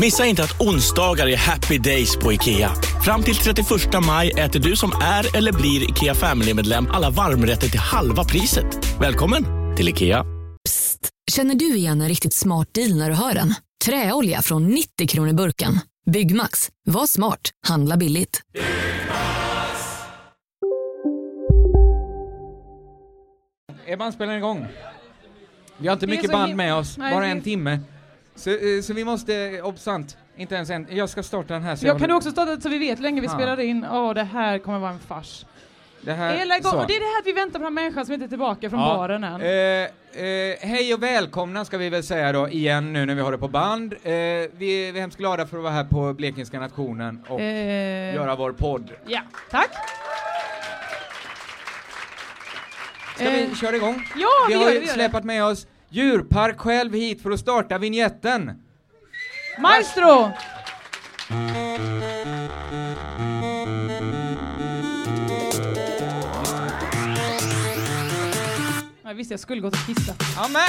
Missa inte att onsdagar är happy days på IKEA. Fram till 31 maj äter du som är eller blir IKEA Family-medlem alla varmrätter till halva priset. Välkommen till IKEA. Psst! Känner du igen en riktigt smart deal när du hör den? Träolja från 90 kronor burken. Byggmax. Var smart. Handla billigt. Är bandspelaren igång? Vi har inte mycket band med oss, bara en timme. Så, eh, så vi måste, obsant, inte ens en, jag ska starta den här så Jag kan håller- du också starta så vi vet hur länge vi Ja. spelar in? Åh, det här kommer vara en fars. det här, så. och det är det här att vi väntar på den här människan som inte är tillbaka från Ja. baren än. Eh, eh, hej och välkomna ska vi väl säga då igen nu när vi har det på band. Eh, vi, vi är hemskt glada för att vara här på Blekingska nationen och Eh, göra vår podd. Ja, tack. Ska vi Eh, köra igång? Ja, vi vi har ju släpat med oss Djurpark själv hit för att starta vignetten. Maestro! Jag visste jag skulle gått och kissat. Ja, men.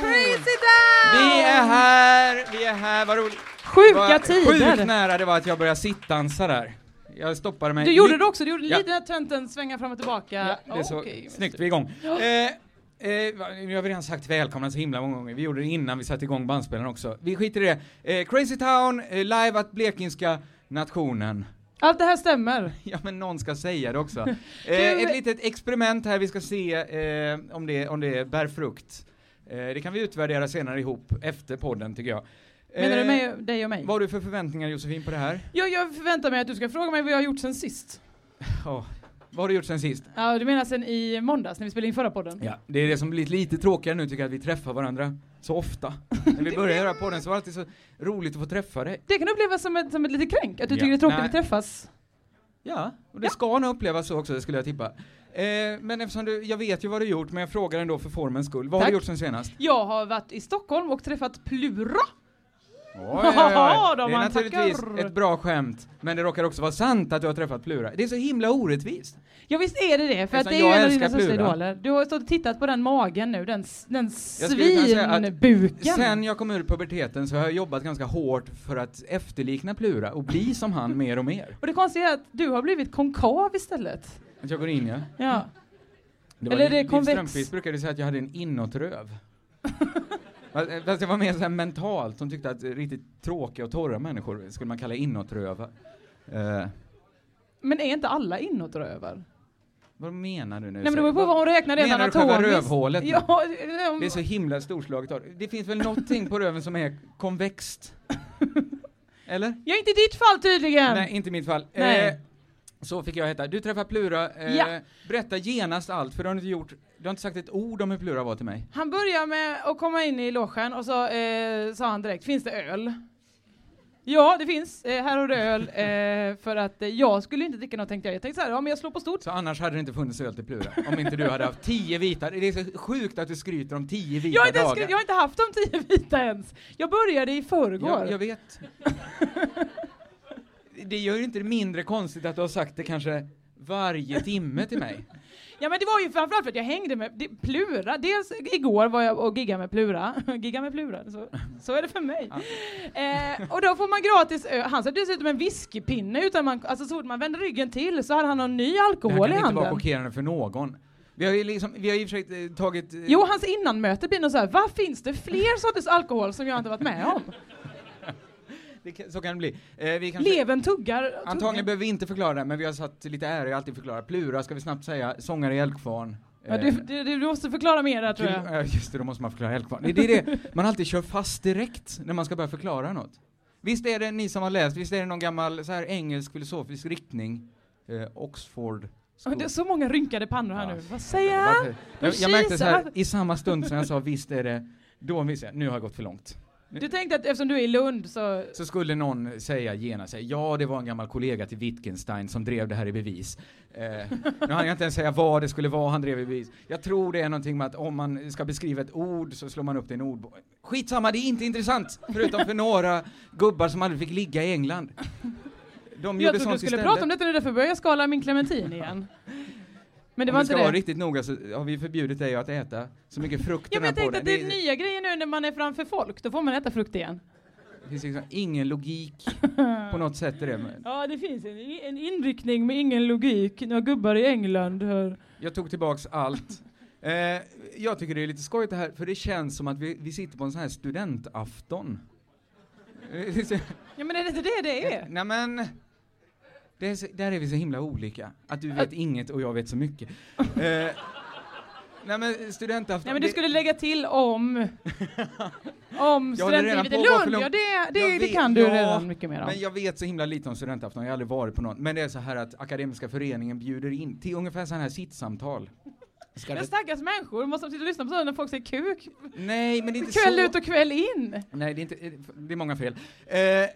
Crazy down! Vi är här, vi är här, vad roligt. Sjuka tider! Sjukt nära det var att jag började sittdansa där. Jag stoppade mig. Du gjorde det också, du gjorde Ja. lite den här tönten svänga fram och tillbaka. Ja, det är så Okej, snyggt, vi är igång. Eh, eh, va- nu har vi redan sagt välkomna så himla många gånger. Vi gjorde det innan vi satte igång bandspelaren också. Vi skiter i det. Eh, Crazy Town, eh, live att Blekingska nationen. Allt det här stämmer. Ja, men någon ska säga det också. Eh, ett litet experiment här, vi ska se eh, om, det, om det bär frukt. Eh, det kan vi utvärdera senare ihop, efter podden tycker jag. Menar du Eh, mig, dig och mig? Vad har du för förväntningar Josefin på det här? Ja, jag förväntar mig att du ska fråga mig vad jag har gjort sen sist. Ja, vad har du gjort sen sist? Ja, du menar sen i måndags när vi spelade in förra podden? Ja, det är det som blir lite tråkigare nu tycker jag, att vi träffar varandra så ofta. När vi börjar göra podden så var det alltid så roligt att få träffa dig. Det kan upplevas som ett, som ett litet kränk, att du Ja. tycker det är tråkigt Nej. att vi träffas. Ja, och det ska nog upplevas så också, det skulle jag tippa. Eh, men eftersom du, jag vet ju vad du gjort, men jag frågar ändå för formens skull. Vad har Tack. du gjort sen senast? Jag har varit i Stockholm och träffat Plura. Oj, oj, oj. Ja, Det de är naturligtvis tackar. ett bra skämt, men det råkar också vara sant att du har träffat Plura. Det är så himla orättvist. Ja visst är det det, för att det är ju en av dina största idoler. Du har stått och tittat på den magen nu, den, den svinbuken. Sen jag kom ur puberteten så har jag jobbat ganska hårt för att efterlikna Plura och bli som han mer och mer. Och det konstiga är att du har blivit konkav istället. Att jag går in, ja. Ja. Det Eller var det är konvex. Strömquist brukade säga att jag hade en inåtröv. Fast fast det var mer så här mentalt, hon tyckte att riktigt tråkiga och torra människor skulle man kalla inåtrövar. Eh, Men är inte alla inåtrövar? vad menar du nu? Nej men det beror på vad hon räknar rent Menar du själva anatomiskt. rövhålet? Ja, ja, Det är så himla storslaget. Det finns väl någonting på röven som är konvext? Eller? ja, inte i ditt fall tydligen! Nej, inte i mitt fall. Nej. Eh, så fick jag heta. Du träffar Plura. Eh, Ja. Berätta genast allt, för du har inte gjort, du har inte sagt ett ord om hur Plura var till mig. Han börjar med att komma in i logen och så eh, sa han direkt, finns det öl? Ja, det finns. Eh, här har du öl. Eh, för att eh, jag skulle inte dricka något tänkte jag. Jag tänkte så här, ja men jag slår på stort. Så annars hade det inte funnits öl till Plura, om inte du hade haft tio vita. Det är så sjukt att du skryter om tio vita Jag har, inte dagar. skri- jag har inte haft de tio vita ens. Jag började i förrgår. Ja, jag vet. det gör ju inte det mindre konstigt att du har sagt det kanske varje timme till mig. Ja men det var ju framförallt för att jag hängde med det- Plura. Dels igår var jag och giggade med Plura. Gigga med Plura, så, så är det för mig. Eh, och då får man gratis öl. Han sa dessutom en whiskypinne utan man, alltså så fort man vände ryggen till så hade han någon ny Det alkohol i kan inte vara handen. chockerande för någon. Vi har ju liksom, vi har ju försökt eh, tagit... eh, Jo, hans innanmöte blir nog så här, vad finns det fler sorters alkohol som jag inte varit med om? Det, så kan det bli. Eh, vi kanske, Levern tuggar. Antagligen tuggar. behöver vi inte förklara det, men vi har satt lite ära i att alltid förklara. Plura ska vi snabbt säga, sångare i Eldkvarn. Ja, Eh, du, du, du måste förklara mer där tror jag. Ja, just det, då måste man förklara Eldkvarn. Det, det är det, man alltid kör fast direkt när man ska börja förklara något. Visst är det, ni som har läst, visst är det någon gammal så här engelsk filosofisk riktning, eh, Oxford Det är så många rynkade pannor här nu. Vad säger han? Jag, jag märkte så här, i samma stund som jag sa visst är det, då visste jag, nu har jag gått för långt. Du tänkte att eftersom du är i Lund så... Så skulle någon säga genast, ja det var en gammal kollega till Wittgenstein som drev det här i bevis. Eh, nu hann jag inte ens säga vad det skulle vara han drev i bevis. Jag tror det är någonting med att om man ska beskriva ett ord så slår man upp det i en ordbok. Skitsamma, det är inte intressant! Förutom för några gubbar som aldrig fick ligga i England. De Jag trodde du skulle istället. prata om detta nu, därför började jag skala min clementin igen. Men det Om var vi inte ska vara riktigt noga så har vi förbjudit dig att äta så mycket frukt Ja, men jag tänkte att det är nya grejer nu när man är framför folk, då får man äta frukt igen. Det finns liksom ingen logik på något sätt i det. Men Ja, det finns en, en inriktning med ingen logik. Några gubbar i England hör... Jag tog tillbaks allt. Eh, jag tycker det är lite skojigt det här, för det känns som att vi, vi sitter på en sån här studentafton. Ja, men är det inte det det är? Nej men, det är så, där är vi så himla olika. Att du vet inget och jag vet så mycket. Eh, nej men studentafton. Nej, men du det- skulle lägga till om... om studentlivet i Lund. Ja, det, det, det vet- kan du ja, redan mycket mer om. Men jag vet så himla lite om studentafton, jag har aldrig varit på någon. Men det är så här att Akademiska föreningen bjuder in till ungefär sådana här sittsamtal. Ska Men stackars människor, måste de sitta och lyssna på sådana när folk säger kuk? Nej, men det är inte Kväll så. ut och kväll in! Nej, det är, inte, det är många fel. Eh, det,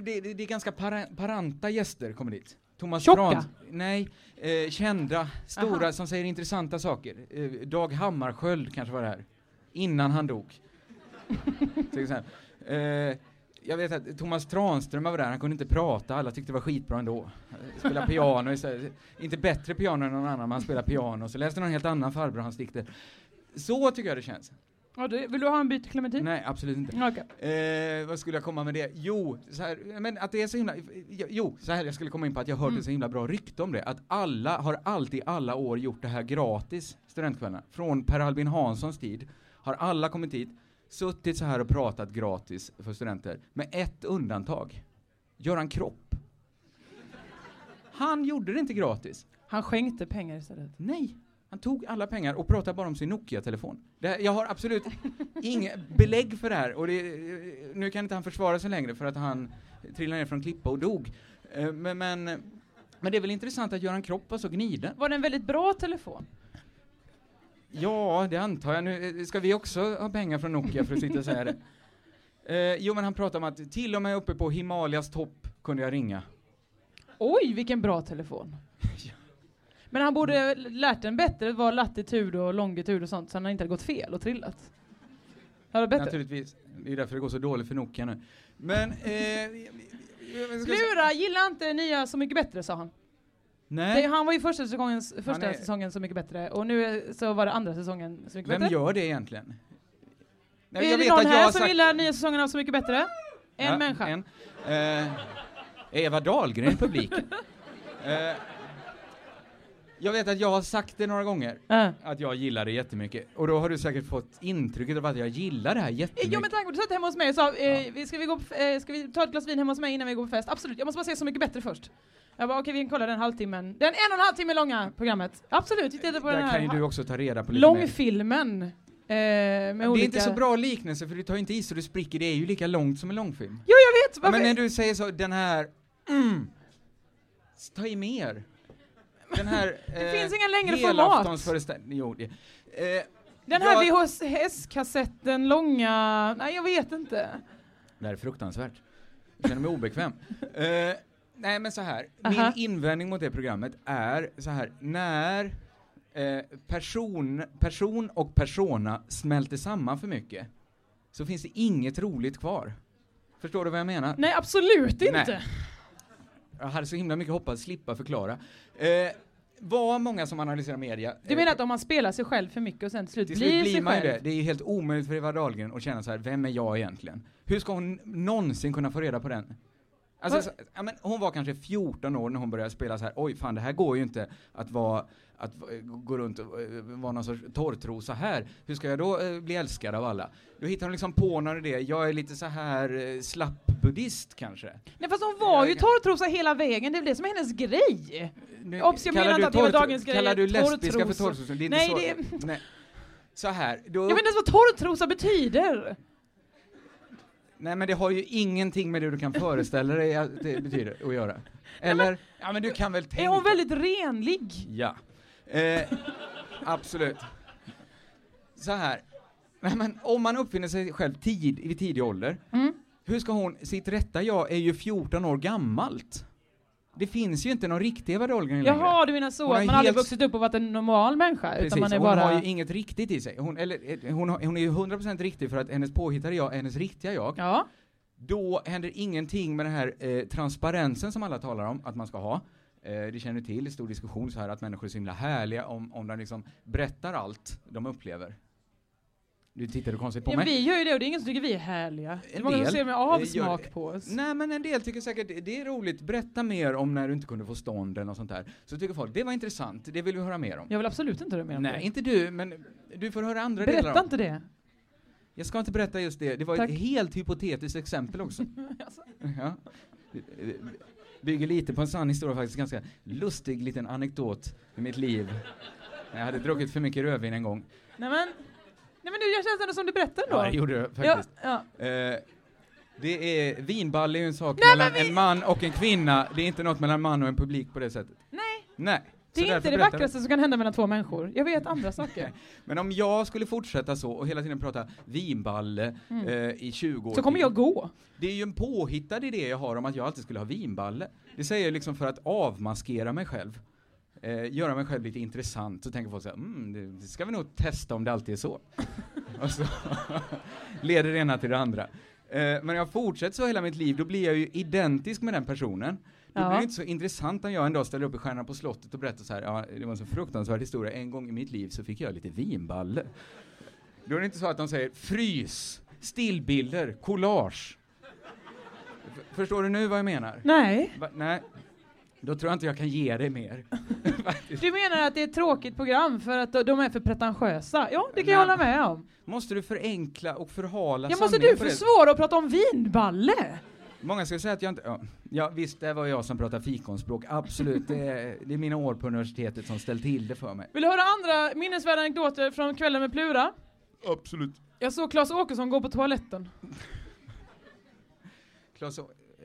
det, det, är ganska para, paranta gäster kommer dit. Thomas Tjocka? Trans- Nej, eh, kända, stora, Aha. som säger intressanta saker. Eh, Dag Hammarskjöld kanske var det här. Innan han dog. Till exempel. Jag vet att Thomas Tranström var där, han kunde inte prata, alla tyckte det var skitbra ändå. Spela piano istället. Inte bättre piano än någon annan, men han spelade piano. Så läste någon helt annan farbror hans dikter. Så tycker jag det känns. Ja, du, vill du ha en byte clementin? Nej, absolut inte. Okej. Eh, vad skulle jag komma med det? Jo, så här, men att det är så himla, jo, så här jag skulle komma in på att jag hört Mm. så himla bra rykte om det, att alla har alltid alla år gjort det här gratis, studentkvällarna. Från Per Albin Hanssons tid har alla kommit hit, suttit så här och pratat gratis för studenter, med ett undantag. Göran Kropp. Han gjorde det inte gratis. Han skänkte pengar istället. Nej, han tog alla pengar och pratade bara om sin Nokia-telefon. Jag har absolut inget belägg för det här och det, nu kan inte han försvara sig längre för att han trillade ner från klippa och dog. Eh, Men, men, men det är väl intressant att Göran Kropp var så gniden? Var det en väldigt bra telefon? Ja, det antar jag. Nu eh, ska vi också ha pengar från Nokia för att sitta säga det. Eh, jo, men han pratade om att till och med uppe på Himalayas topp kunde jag ringa. Oj, vilken bra telefon. Men han borde lärt den bättre vad latitud och longitud och sånt så han inte hade gått fel och trillat. Hade bättre. Naturligtvis. Det är därför det går så dåligt för Nokia nu. Men... Eh, Plura gillar inte nya Så mycket bättre sa han. Nej. Det, han var ju första, säsongens, första är- säsongen Så mycket bättre och nu så var det andra säsongen Så mycket Vem bättre. gör det egentligen? Nej, är jag det vet någon att jag här som sagt- gillar nya säsongen av Så mycket bättre? En Ja, människa. En. Eh, Eva Dahlgren i publiken. eh, jag vet att jag har sagt det några gånger, Äh. att jag gillar det jättemycket. Och då har du säkert fått intrycket av att jag gillar det här jättemycket. Jo men tack, du satt hemma hos mig och sa, eh, vi- ska, vi gå på, eh, ska vi ta ett glas vin hemma hos mig innan vi går på fest? Absolut, jag måste bara se Så mycket bättre först. Jag bara okej vi kan kolla den halvtimmen, den en och en halv timme långa programmet. Absolut, vi tittar på den Där här kan ju du också ta reda på lite långfilmen. Eh, Det är olika... inte så bra liknelse för du tar inte i så du spricker, det är ju lika långt som en långfilm. Jo jag vet! Ja, Varför? men när du säger så, den här, mm, ta i mer. Den här... Det finns inga längre helaftonsföreställning- Jo, det. Eh, den här jag- VHS-kassetten, långa... Nej jag vet inte. Det här är fruktansvärt. Jag känner mig obekväm. Eh, nej men så här, Aha. min invändning mot det programmet är så här, när eh, person, person och persona smälter samman för mycket, så finns det inget roligt kvar. Förstår du vad jag menar? Nej absolut inte! Nej. Jag hade så himla mycket hoppats slippa förklara. Eh, var många som analyserar media. Du menar att om man spelar sig själv för mycket och sen till slut Till blir, slut sig blir man ju själv. det. Det är ju helt omöjligt för Eva Dahlgren att känna så här, vem är jag egentligen? Hur ska hon någonsin kunna få reda på den? Alltså, så, ja, men hon var kanske 14 år när hon började spela så här, oj fan det här går ju inte att vara att eh, gå runt och eh, vara någon sorts torrtrosa här. Hur ska jag då eh, bli älskad av alla? Då hittar hon liksom på någon idé, jag är lite så här slapp buddhist kanske. Nej fast hon var ju torrtrosa hela vägen, det är det som är hennes grej. Nu- Obs, jag menar inte att Eva torrtro- Dahlgrens grej Kallar du lesbiska för torrtrosa. Det är inte Nej, så. det- Nej. Så här, då... Jag vet inte ens vad torrtrosa betyder. Nej men det har ju ingenting med det du kan föreställa dig att det betyder att göra. Eller? Ja men du kan väl tänka... Är hon väldigt renlig? Ja. Eh, absolut. Så här. Nej, men om man uppfinner sig själv tid, vid tidig ålder, Mm. hur ska hon, sitt rätta jag är ju 14 år gammalt. Det finns ju inte någon riktig Eva Dahlgren längre. Jaha, du menar så Hon att man aldrig helt- vuxit upp och varit en normal människa? Precis, utan man är hon bara... har ju inget riktigt i sig. Hon, eller, eh, hon, hon är ju 100% riktig för att hennes påhittade jag är hennes riktiga jag. Ja. Då händer ingenting med den här eh, transparensen som alla talar om att man ska ha. Eh, det känner du till, stor diskussion så här att människor är så himla härliga om, om de liksom berättar allt de upplever. Du tittar konstigt på Ja, men mig. vi gör ju det och det är ingen som tycker vi är härliga. Det är många som del, ser med eh, avsmak gör- på oss. Nej men en del tycker säkert det- är roligt, berätta mer om när du inte kunde få stånd eller något sånt där. Så tycker folk, det var intressant, det vill vi höra mer om. Jag vill absolut inte höra mer om Nej, det. inte du, men du får höra andra delar Berätta inte det. Jag ska inte berätta just det, det var Tack. ett helt hypotetiskt exempel också. Alltså. ja. Bygger lite på en sann historia faktiskt, ganska lustig liten anekdot i mitt liv. Jag hade druckit för mycket rödvin en gång. Nej men, nej men du, jag känns ändå som du berättar ändå. Ja, det gjorde det Ja, faktiskt. ja. Eh, det är, vinball är ju en sak Nej, mellan vi- en man och en kvinna, det är inte något mellan en man och en publik på det sättet. Nej, Nej. Det är inte det vackraste som kan hända mellan två människor. Jag vet andra saker. Men om jag skulle fortsätta så och hela tiden prata vinballe Mm. eh, i 20 år Så kommer jag gå. Det är ju en påhittad idé jag har om att jag alltid skulle ha vinballe. Det säger jag liksom för att avmaskera mig själv. Eh, göra mig själv lite intressant. Så tänker folk så här, mm, det- det ska vi nog testa om det alltid är så. och så leder det ena till det andra. Eh, men jag fortsätter så hela mitt liv, då blir jag ju identisk med den personen. Då Ja. blir det inte så intressant när jag en dag ställer upp i Stjärnan på slottet och berättar så här, ja, det var en så fruktansvärd historia, en gång i mitt liv så fick jag lite vinballe. Då är det inte så att de säger frys, stillbilder, collage. F- förstår du nu vad jag menar? Nej. Va, nej. Då tror jag inte jag kan ge dig mer. Du menar att det är ett tråkigt program för att de är för pretentiösa? Ja, det kan Nej. jag hålla med om. Måste du förenkla och förhala Ja, måste du försvåra att prata om vinballe? Många skulle säga att jag inte... Ja, ja visst, det var jag som pratade fikonspråk. Absolut, det är, det är mina år på universitetet som ställt till det för mig. Vill du höra andra minnesvärda anekdoter från kvällen med Plura? Absolut. Jag såg Claes Åkesson gå på toaletten. Claes,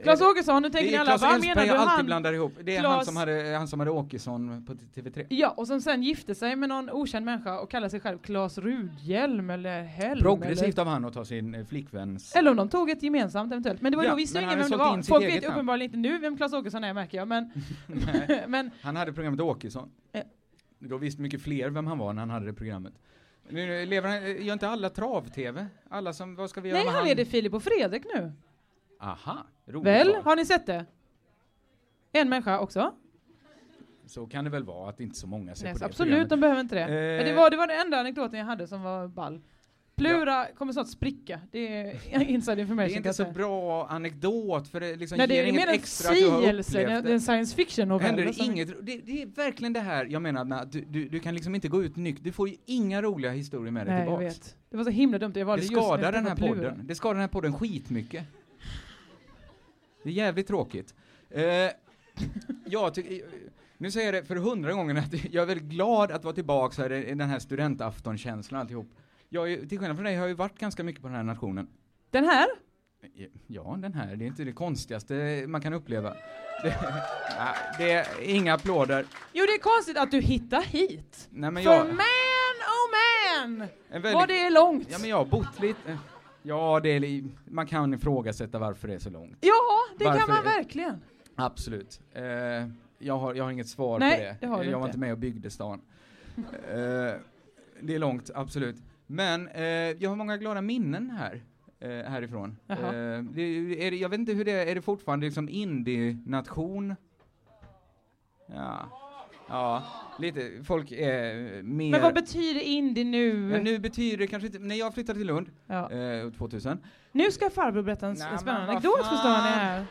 Claes Åkesson, nu tänker ni alla, vad menar du? alltid Han... blandar ihop. Det är han Claes- som, hade, han som hade Åkesson på TV3. Ja, och som sen gifte sig med någon okänd människa och kallar sig själv Claes Rudhjelm eller Helm. Progressivt Eller, av han att ta sin eh, flickväns... eller om de tog ett gemensamt eventuellt. Men det var Ja, då visste han ingen vem det var. Folk vet namn. uppenbarligen inte nu vem Claes Åkesson är märker jag, men... Men Han hade programmet Åkesson. Ja. Då visste mycket fler vem han var när han hade det programmet. Nu lever han, gör inte alla trav-tv? Alla som, vad ska vi göra nej, med han leder Filip och Fredrik nu. Aha, roligt Väl? Har ni sett det? En människa också? Så kan det väl vara att inte så många ser Nej, på det absolut, programmet. de behöver inte det. Eh. Men det, var, det var den enda anekdoten jag hade som var ball. Plura kommer snart spricka. Det är inside information. Det är inte så bra anekdot för det liksom Nej, det ger är inget extra att du har upplevt det är en science fiction novell. Händer det inget, det, det är verkligen det här jag menar att du, du, du kan liksom inte gå ut nykter, du får ju inga roliga historier med dig Nej, jag tillbaks. vet. Det var så himla dumt. Jag Det valde när skadar den här Plura. podden. Det skadar den här podden skitmycket. Det är jävligt tråkigt. Eh, jag tycker, nu säger jag det för hundra gången att jag är väldigt glad att vara tillbaka här i den här studentaftonkänslan alltihop. Jag är, till skillnad från dig har jag ju varit ganska mycket på den här nationen. Den här? Ja, den här, det är inte det konstigaste man kan uppleva. Det, nej, det är inga applåder. Jo, det är konstigt att du hittar hit. Nej, men För jag, man, oh man! väldigt- Vad det är långt. Ja, men jag har bott lite... Ja, det är, man kan ifrågasätta varför det är så långt. Ja, det Varför kan man verkligen. Absolut. Eh, jag, har, jag har inget svar Nej, på det. det har du jag var inte. med och byggde stan. eh, det är långt, absolut. Men eh, jag har många glada minnen här. Eh, härifrån. Eh, det, är jag vet inte hur det är, är det fortfarande liksom indie-nation? Ja. Ja, lite. Folk är mer... Men vad betyder indie nu? Ja, nu betyder det kanske inte, när jag flyttade till Lund, Ja. eh, 2000, Nu ska farbror berätta en, Nej, spännande anekdot förstår ni här.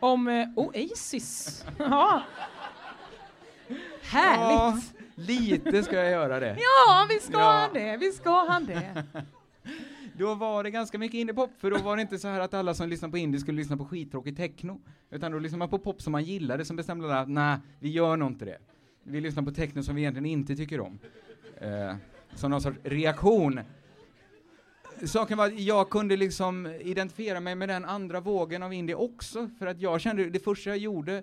Om eh, Oasis. ja. Härligt. Ja, lite ska jag göra det. Ja, vi ska Ja. han det. Vi ska han det. Då var det ganska mycket indiepop, för då var det inte så här att alla som lyssnar på indie skulle lyssna på skittråkig techno, utan då lyssnade man på pop som man gillade, som bestämde att nej, vi gör nog inte det. Vi lyssnar på techno som vi egentligen inte tycker om. Eh, som någon sorts reaktion. saken var att jag kunde liksom identifiera mig med den andra vågen av indie också, för att jag kände, det första jag gjorde,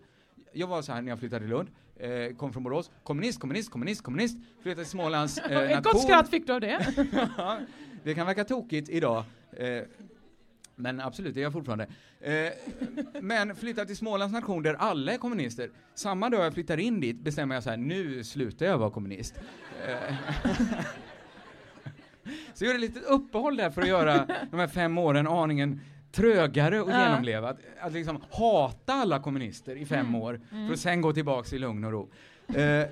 jag var så här när jag flyttade till Lund, eh, kom från Borås, kommunist, kommunist, kommunist, kommunist, flyttade till Smålands eh, Ett gott skratt fick du av det. Det kan verka tokigt idag. Eh, men absolut, det är jag fortfarande. Eh, men flytta till Smålands nation där alla är kommunister. Samma dag jag flyttar in dit bestämmer jag så här, nu slutar jag vara kommunist. Eh, så jag gjorde ett litet uppehåll där för att göra de här fem åren aningen trögare att Ja. genomleva. Att, att liksom hata alla kommunister i fem Mm. år Mm. för att sen gå tillbaks i lugn och ro. Eh,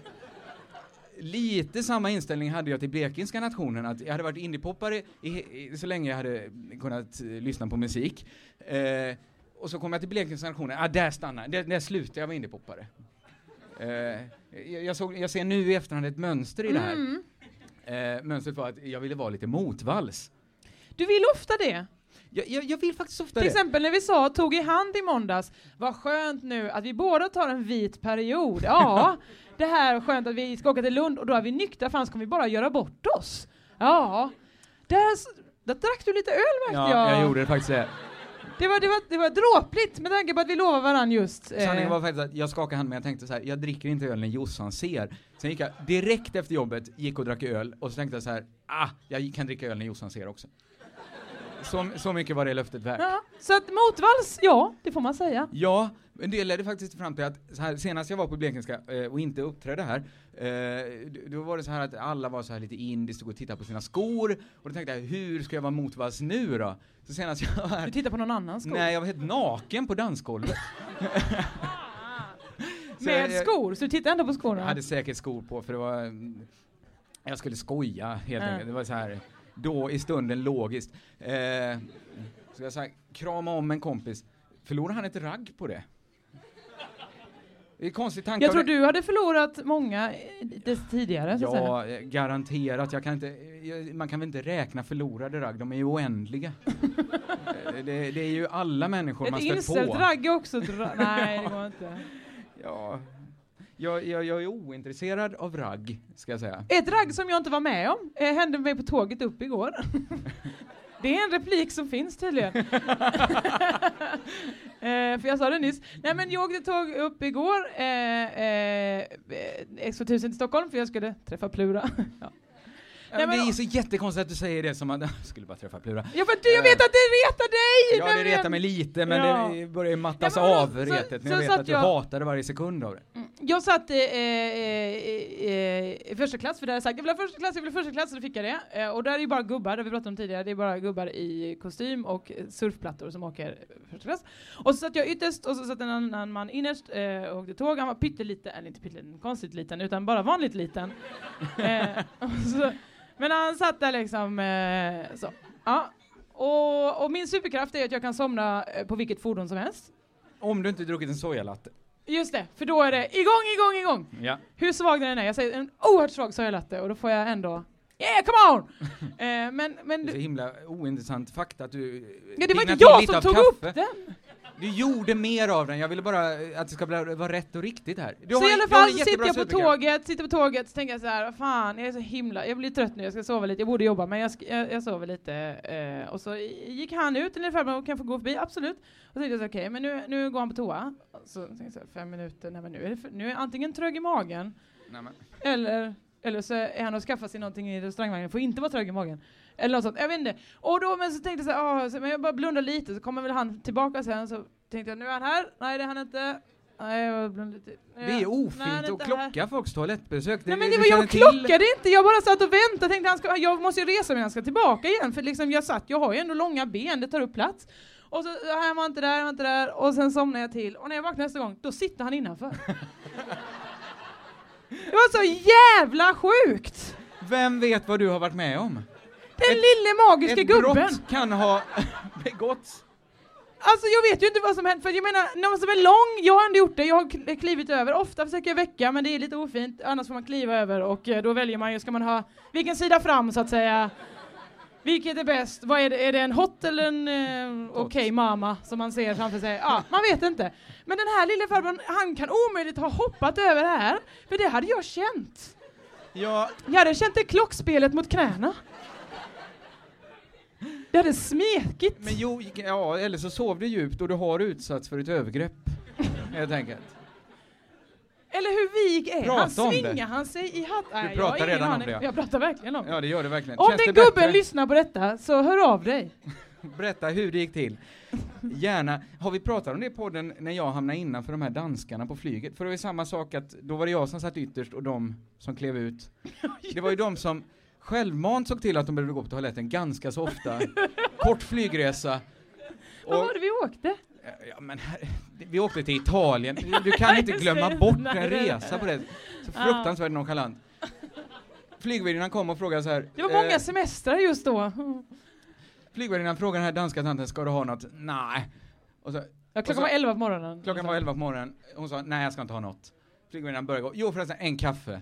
lite samma inställning hade jag till blekingska nationen, att jag hade varit indiepoppare i, i, så länge jag hade kunnat eh, lyssna på musik. Eh, och så kom jag till blekingska nationen, ah, där stannar där, där slutade jag vara indiepoppare. Eh, jag, jag, såg, jag ser nu i efterhand ett mönster i det här. Mm. Eh, mönstret var att jag ville vara lite motvalls. Du vill ofta det. Jag, jag, jag vill faktiskt ofta Till det. exempel när vi sa, tog i hand i måndags, vad skönt nu att vi båda tar en vit period. Ja, det här skönt att vi ska åka till Lund och då är vi nyktra, för annars kommer vi bara göra bort oss. Ja, där, där drack du lite öl märkte Ja, jag. jag gjorde det faktiskt det. Det var, det, var, det var dråpligt med tanke på att vi lovar varandra just. eh, Sanningen var faktiskt att jag skakade hand men jag tänkte så här, jag dricker inte öl när Jossan ser. Sen gick jag direkt efter jobbet, gick och drack öl och så tänkte jag så här, ah, jag kan dricka öl när Jossan ser också. Så, så mycket var det löftet värt. ja, så att motvalls, ja, det får man säga. Ja, men det ledde faktiskt fram till att här, senast jag var på Blekingska eh, och inte uppträdde här, eh, då var det så här att alla var så här lite indie, stod och tittade på sina skor, och då tänkte jag, hur ska jag vara motvalls nu då? Så senast jag var här, Du tittar på någon annans skor. nej jag var helt naken på dansgolvet. Med jag- skor, så du tittar ändå på Jag skorna? hade säkert skor på för det var, mm, jag skulle skoja helt Ja. enkelt. Det var så här, då i stunden logiskt. Eh, så jag sa, krama om en kompis, förlorade han ett ragg på det? Det är en konstig tanke. Jag tror du hade förlorat många eh, tidigare, så att säga. Ja, eh, garanterat. Jag kan inte, jag- man kan väl inte räkna förlorade ragg, de är ju oändliga. Eh, det, det är ju alla människor man Ett stött inställt på. ragg är också ett ra- Nej, det går inte. Ja, jag, jag, jag är ointresserad av ragg, ska jag säga. Ett ragg som jag inte var med om eh, hände mig på tåget upp igår. Det är en replik som finns tydligen. eh, för jag sa det nyss. Nej men jag åkte tåg upp igår, eh, eh, eh X2000 till Stockholm för jag skulle träffa Plura. ja. Nej, men men- det är så jättekonstigt att du säger det som att jag skulle bara träffa Plura. ja för du, jag vet att det retar dig! Ja, det retar mig lite, men Ja. det börjar ju mattas Ja, men av Så- retet när så jag vet att du jag- hatade varje sekund av det. Jag satt eh, eh, eh, i första klass, för hade jag sagt, jag vill ha första klass, jag vill ha första klass, så då fick jag det. Eh, och där är ju bara gubbar, det har vi pratat om tidigare, det är bara gubbar i kostym och surfplattor som åker första klass. Och så satt jag ytterst och så satt en annan man innerst eh, och åkte tåg, han var pytteliten, eller inte pytteliten, konstigt liten, utan bara vanligt liten. eh, och så, men han satt där liksom, eh, så. Ja. Och, och min superkraft är att jag kan somna eh, på vilket fordon som helst. Om du inte druckit en sojalatte. Just det, för då är det igång, igång, igång! Ja. Hur svag den är, jag säger en oerhört svag sojalatte och då får jag ändå Yeah, come on! eh, men men Det är så himla ointressant fakta att du ja, det var inte jag som tog upp kaffe. den! Du gjorde mer av den, jag ville bara att det ska bli, vara rätt och riktigt här. Du Så i alla fall så sitter jag på tåget, sitter på tåget, så tänker jag så här, fan, jag är så himla, jag blir trött nu, jag ska sova lite, jag borde jobba, men jag, jag, jag sover lite. Eh, och så gick han ut, ungefär, kan jag få gå förbi? Absolut. Och så tänkte jag så okej, men nu, nu går han på toa. Så tänkte jag så här, fem minuter, nej men nu är det för, nu är antingen trög i magen, Nej. Eller, eller så är han och skaffar sig någonting i restaurangvagnen, får inte vara trög i magen. Eller något sånt, jag vet inte. Och då, men så tänkte jag så här, "Ah, så, men jag bara blundar lite, så kommer väl han tillbaka sen, så tänkte jag, nu är han här, nej det är han inte. Nej, jag blundar lite. Det är ofint att klocka folks toalettbesök. Nej men det var jag till- klockade inte, jag bara satt och väntade, tänkte han ska, jag måste ju resa mig han ska tillbaka igen, för liksom jag satt, jag har ju ändå långa ben, det tar upp plats. Och så, han var inte där, han var inte där, och sen somnade jag till, och när jag vaknar nästa gång, då sitter han innanför. det var så jävla sjukt! Vem vet vad du har varit med om? Den lille magiska Ett gubben! brott kan ha begåtts. Alltså jag vet ju inte vad som hänt, för jag menar, någon som är lång, jag har ändå gjort det, jag har kl- klivit över, ofta försöker jag väcka, men det är lite ofint, annars får man kliva över och eh, då väljer man ju, ska man ha, vilken sida fram så att säga? Vilket är bäst? Vad är det, är det en hot eller en eh, okej mamma som man ser framför sig? Ja, man vet inte. Men den här lille farbrorn, han kan omöjligt ha hoppat över det här, för det hade jag känt. Ja, Jag hade känt det klockspelet mot knäna. Jag hade smekigt. Men jo, ja, eller så sov du djupt och du har utsatts för ett övergrepp. Helt enkelt. Eller hur vig är han? Prata det. Svingar han sig i hatt? Nej, jag pratar ingen redan om det. Jag pratar verkligen om det. Ja, det gör det verkligen. Om Känns den gubben bättre? lyssnar på detta, så hör av dig. Berätta hur det gick till. Gärna. Har vi pratat om det i podden när jag hamnade innanför de här danskarna på flyget? För det var ju samma sak att då var det jag som satt ytterst och de som klev ut. Det var ju de som självmant såg till att de behövde gå på toaletten ganska så ofta. Kort flygresa. Vad var det vi åkte? Ja, men här, vi åkte till Italien. Du, kan inte glömma bort en resa på det. Så fruktansvärt nonchalant. Flygvärdinnan kom och frågade så här. Det var många eh, semestrar just då. Flygvärdinnan frågade den här danska tanten, ska du ha något? Nej. Och så, Ja, klockan så- var elva på morgonen. Klockan var 11 på morgonen. Hon sa, nej jag ska inte ha något. Flygvärdinnan började gå, jo förresten, en kaffe.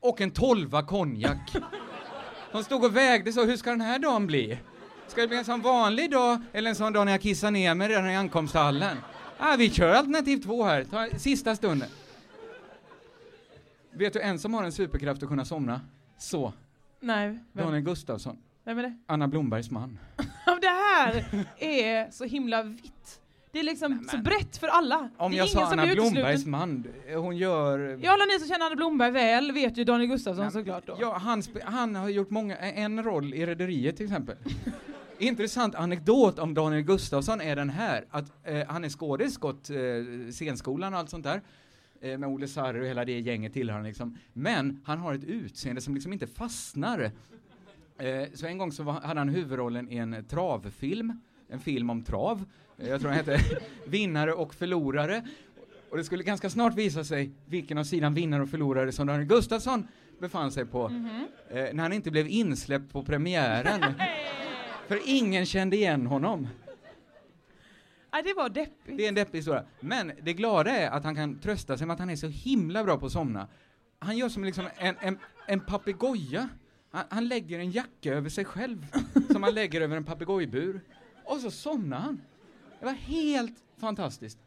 Och en tolva konjak. Hon stod och vägde så, hur ska den här dagen bli? Ska det bli en sån vanlig dag, eller en sån dag när jag kissar ner mig redan i ankomsthallen? Ah, vi kör alternativ två här, ta sista stunden. Vet du en som har en superkraft att kunna somna? Så, Nej, vem? Daniel Gustafsson, vem är det? Anna Blombergs man. Det här är så himla vitt. Det är liksom så brett för alla. Om det är jag ingen sa Anna. Blombergs man, hon gör... Ja, alla ni som känner Anna Blomberg väl vet ju Daniel Gustafsson såklart då. Ja, han, han har gjort många, en roll i Rederiet till exempel. Intressant anekdot om Daniel Gustafsson är den här, att eh, han är skådis, gått eh, scenskolan och allt sånt där, eh, med Olle Sarri och hela det gänget tillhör han liksom. Men han har ett utseende som liksom inte fastnar. Eh, så en gång så var, hade han huvudrollen i en travfilm, en film om trav. Eh, jag tror den hette Vinnare och förlorare. Och det skulle ganska snart visa sig vilken av sidan vinnare och förlorare som Daniel Gustafsson befann sig på. Eh, när han inte blev insläppt på premiären. För ingen kände igen honom. Nej, det var deppigt. Det är en deppig historia. Men det glada är att han kan trösta sig med att han är så himla bra på att somna. Han gör som liksom en, en, en papegoja. Han, han lägger en jacka över sig själv, som han lägger över en papegojbur. Och så somnar han. Det var helt fantastiskt.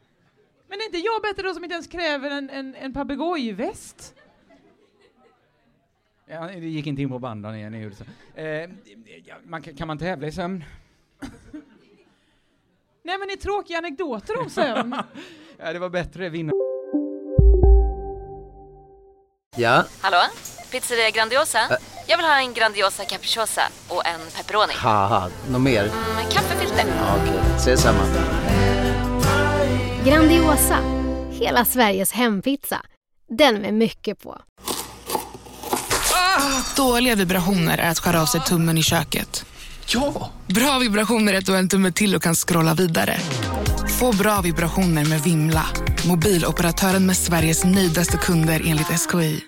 Men är inte jag bättre då som inte ens kräver en, en, en papegojväst? Ja, det gick inte in på banden igen, jag gjorde så. Eh, ja, man, kan man tävla i sömn? Nej men det är tråkiga anekdoter om sömn. Ja, det var bättre vinna. Ja, Hallå? Pizzeria Grandiosa? Jag vill ha en Grandiosa capriciosa och en pepperoni. haha, något mer? Med kaffefilter. Ja, Okej, ses samma. Grandiosa, hela Sveriges hempizza. Den med mycket på. Dåliga vibrationer är att skära av sig tummen i köket. Ja! Bra vibrationer är att du har en tumme till och kan scrolla vidare. Få bra vibrationer med Vimla. Mobiloperatören med Sveriges nöjdaste kunder enligt SKI.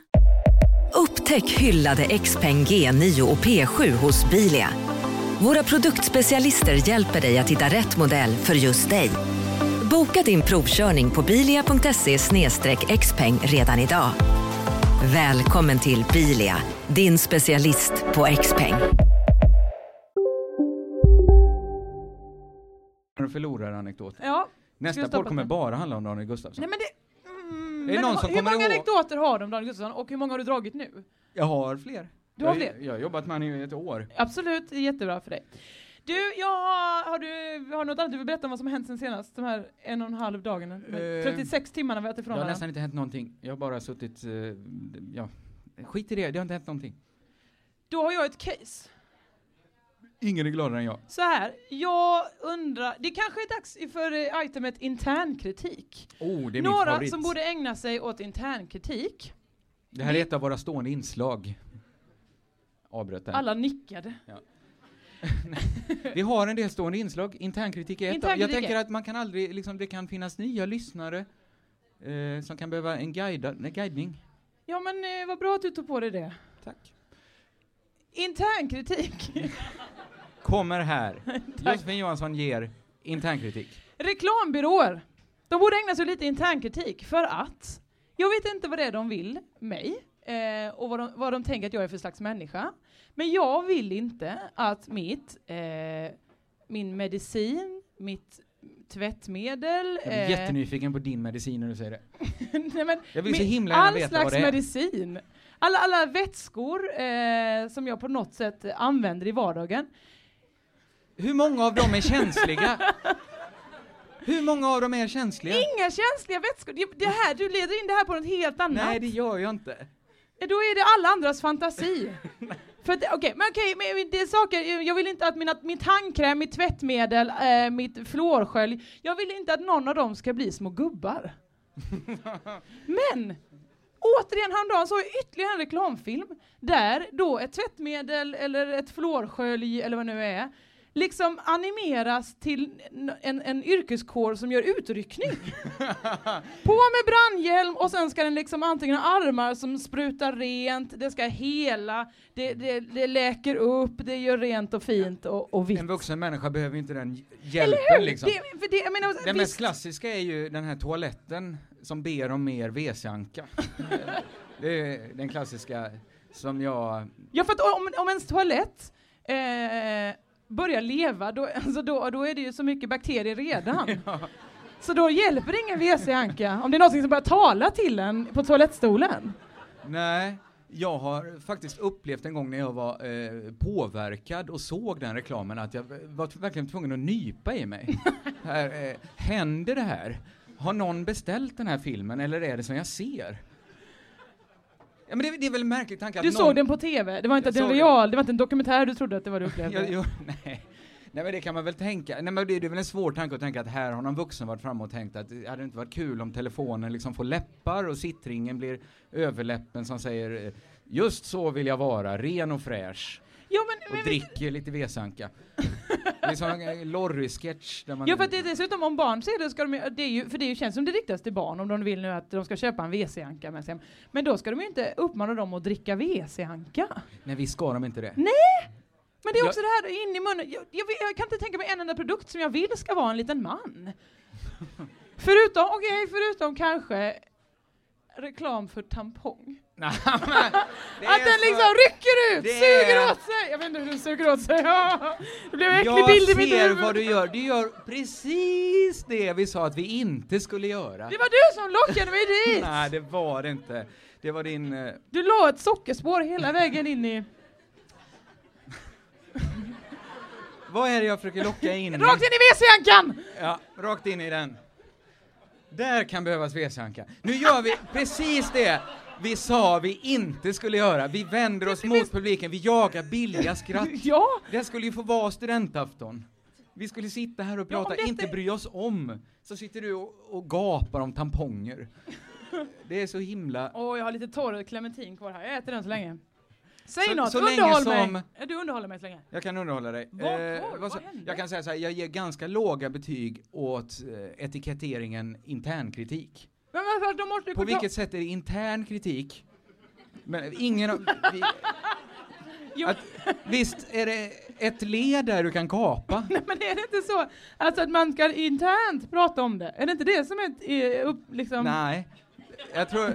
Upptäck hyllade XPeng G9 och P7 hos Bilia. Våra produktspecialister hjälper dig att hitta rätt modell för just dig. Boka din provkörning på bilia.se xpeng redan idag. Välkommen till Bilia, din specialist på XPeng. Förlorar-anekdot. Ja. Nästa podd kommer bara handla om Daniel Gustafsson. Nej men det... Mm, Är det men någon som hur många ihåg- anekdoter har du om Daniel Gustafsson och hur många har du dragit nu? Jag har fler. Du har jag, fler? Jag har jobbat med honom i ett år. Absolut, det är jättebra för dig. Du, jag har, har du har något annat du vill berätta om vad som har hänt sen senast? De här en och en halv dagarna? Eh, 36 timmarna vi har varit Det ifrån har varandra. nästan inte hänt någonting. Jag har bara suttit, eh, ja, skit i det, det har inte hänt någonting. Då har jag ett case. Ingen är gladare än jag. Så här, jag undrar, det kanske är dags för eh, itemet internkritik. Oh, det är min Några favorit. som borde ägna sig åt internkritik. Det här är ett av våra stående inslag. Avbröt där. Alla nickade. Ja. Vi har en del stående inslag, internkritik är ett av. Jag Internkritik tänker att man kan aldrig, liksom, det kan finnas nya lyssnare eh, som kan behöva en, guida, en guidning. Ja men eh, vad bra att du tog på dig det. Tack. Internkritik. Kommer här. Josefin Johansson ger internkritik. Reklambyråer. De borde ägna sig lite internkritik för att jag vet inte vad det är de vill mig eh, och vad de, vad de tänker att jag är för slags människa. Men jag vill inte att mitt, eh, min medicin, mitt tvättmedel, Jag blir eh, jättenyfiken på din medicin när du säger det. Nej, men Jag vill så himla gärna all veta slags vad det är. medicin. Alla, alla vätskor eh, som jag på något sätt använder i vardagen. Hur många av dem är känsliga? Hur många av dem är känsliga? Inga känsliga vätskor. Det, det här, du leder in det här på något helt annat. Nej, det gör jag inte. Ja, Då är det alla andras fantasi. För att, okej, men okej, men det är saker, jag vill inte att mina, min tandkräm, mitt tvättmedel, eh, mitt fluorskölj, jag vill inte att någon av dem ska bli små gubbar. Men! Återigen häromdagen såg jag ytterligare en reklamfilm där då ett tvättmedel eller ett fluorskölj eller vad det nu är liksom animeras till en, en yrkeskår som gör utryckning. På med brandhjälm och sen ska den liksom antingen ha armar som sprutar rent, det ska hela, det, det, det läker upp, det gör rent och fint och, och vitt. En vuxen människa behöver inte den hjälpen liksom. Det, det, jag menar, Den visst- mest klassiska är ju den här toaletten som ber om mer WC-anka. det är den klassiska som jag... Ja, för att om, om ens toalett eh, börjar leva, då, alltså då, då är det ju så mycket bakterier redan. Så då hjälper det ingen WC-anka om det är något som börjar tala till en på toalettstolen. Nej, jag har faktiskt upplevt en gång när jag var eh, påverkad och såg den reklamen att jag var verkligen tvungen att nypa i mig. här, eh, händer det här? Har någon beställt den här filmen eller är det som jag ser? Ja, men det, det är väl en märklig tanke att Du någon... såg den på TV, det var inte att såg real, det var inte en dokumentär du trodde att det var du upplevde. Ja, jo, nej. nej, men det kan man väl tänka. Nej, men det, det är väl en svår tanke att tänka att här har någon vuxen varit framme och tänkt att det hade inte varit kul om telefonen liksom får läppar och sittringen blir överläppen som säger just så vill jag vara, ren och fräsch. Ja, men, och dricker lite vesanka. det är som en Lorry-sketch där man... Ja, för att det är dessutom om barn ser det, ska de, det är ju, för det känns som det riktas till barn om de vill nu att de ska köpa en WC-anka med sig hem. Men då ska de ju inte uppmana dem att dricka WC-anka. Nej, visst ska de inte det. Nej! Men det är Jag- också det här in i munnen. Jag, jag, jag kan inte tänka mig en enda produkt som jag vill ska vara en liten man. förutom, okej, förutom kanske reklam för tampong. Att den liksom rycker ut, suger är- åt sig. Jag vet inte hur den suger åt sig. Det blev en äcklig Jag bild i mitt ser huvud. vad du gör. Du gör precis det vi sa att vi inte skulle göra. Det var du som lockade mig dit! Nej, det var det inte. Det var din... eh, Du la ett sockerspår hela vägen in i... Vad är det jag försöker locka in? Rakt in i WC-ankan! Ja, rakt in i den. Där kan behövas WC-anka. Nu gör vi precis det vi sa vi inte skulle göra. Vi vänder oss mot publiken, vi jagar billiga skratt. Ja! Det skulle ju få vara studentafton. Vi skulle sitta här och Ja, prata, detta- inte bry oss om. Så sitter du och, och gapar om tamponger. Det är så himla... Åh, jag har lite torr clementin kvar här. Jag äter den så länge. Säg Så- något, så underhåll som- mig. Ja, du underhåller mig så länge. Jag kan underhålla dig. Eh, var- vad vad så- jag kan säga så här, jag ger ganska låga betyg åt eh, etiketteringen internkritik. Men varför, de måste På vilket sätt är det intern kritik? Men ingen av- vi, att, Visst är det ett led där du kan kapa? Nej, men är det inte så alltså att man ska internt prata om det? Är det inte det som är upp, liksom... Nej, jag tror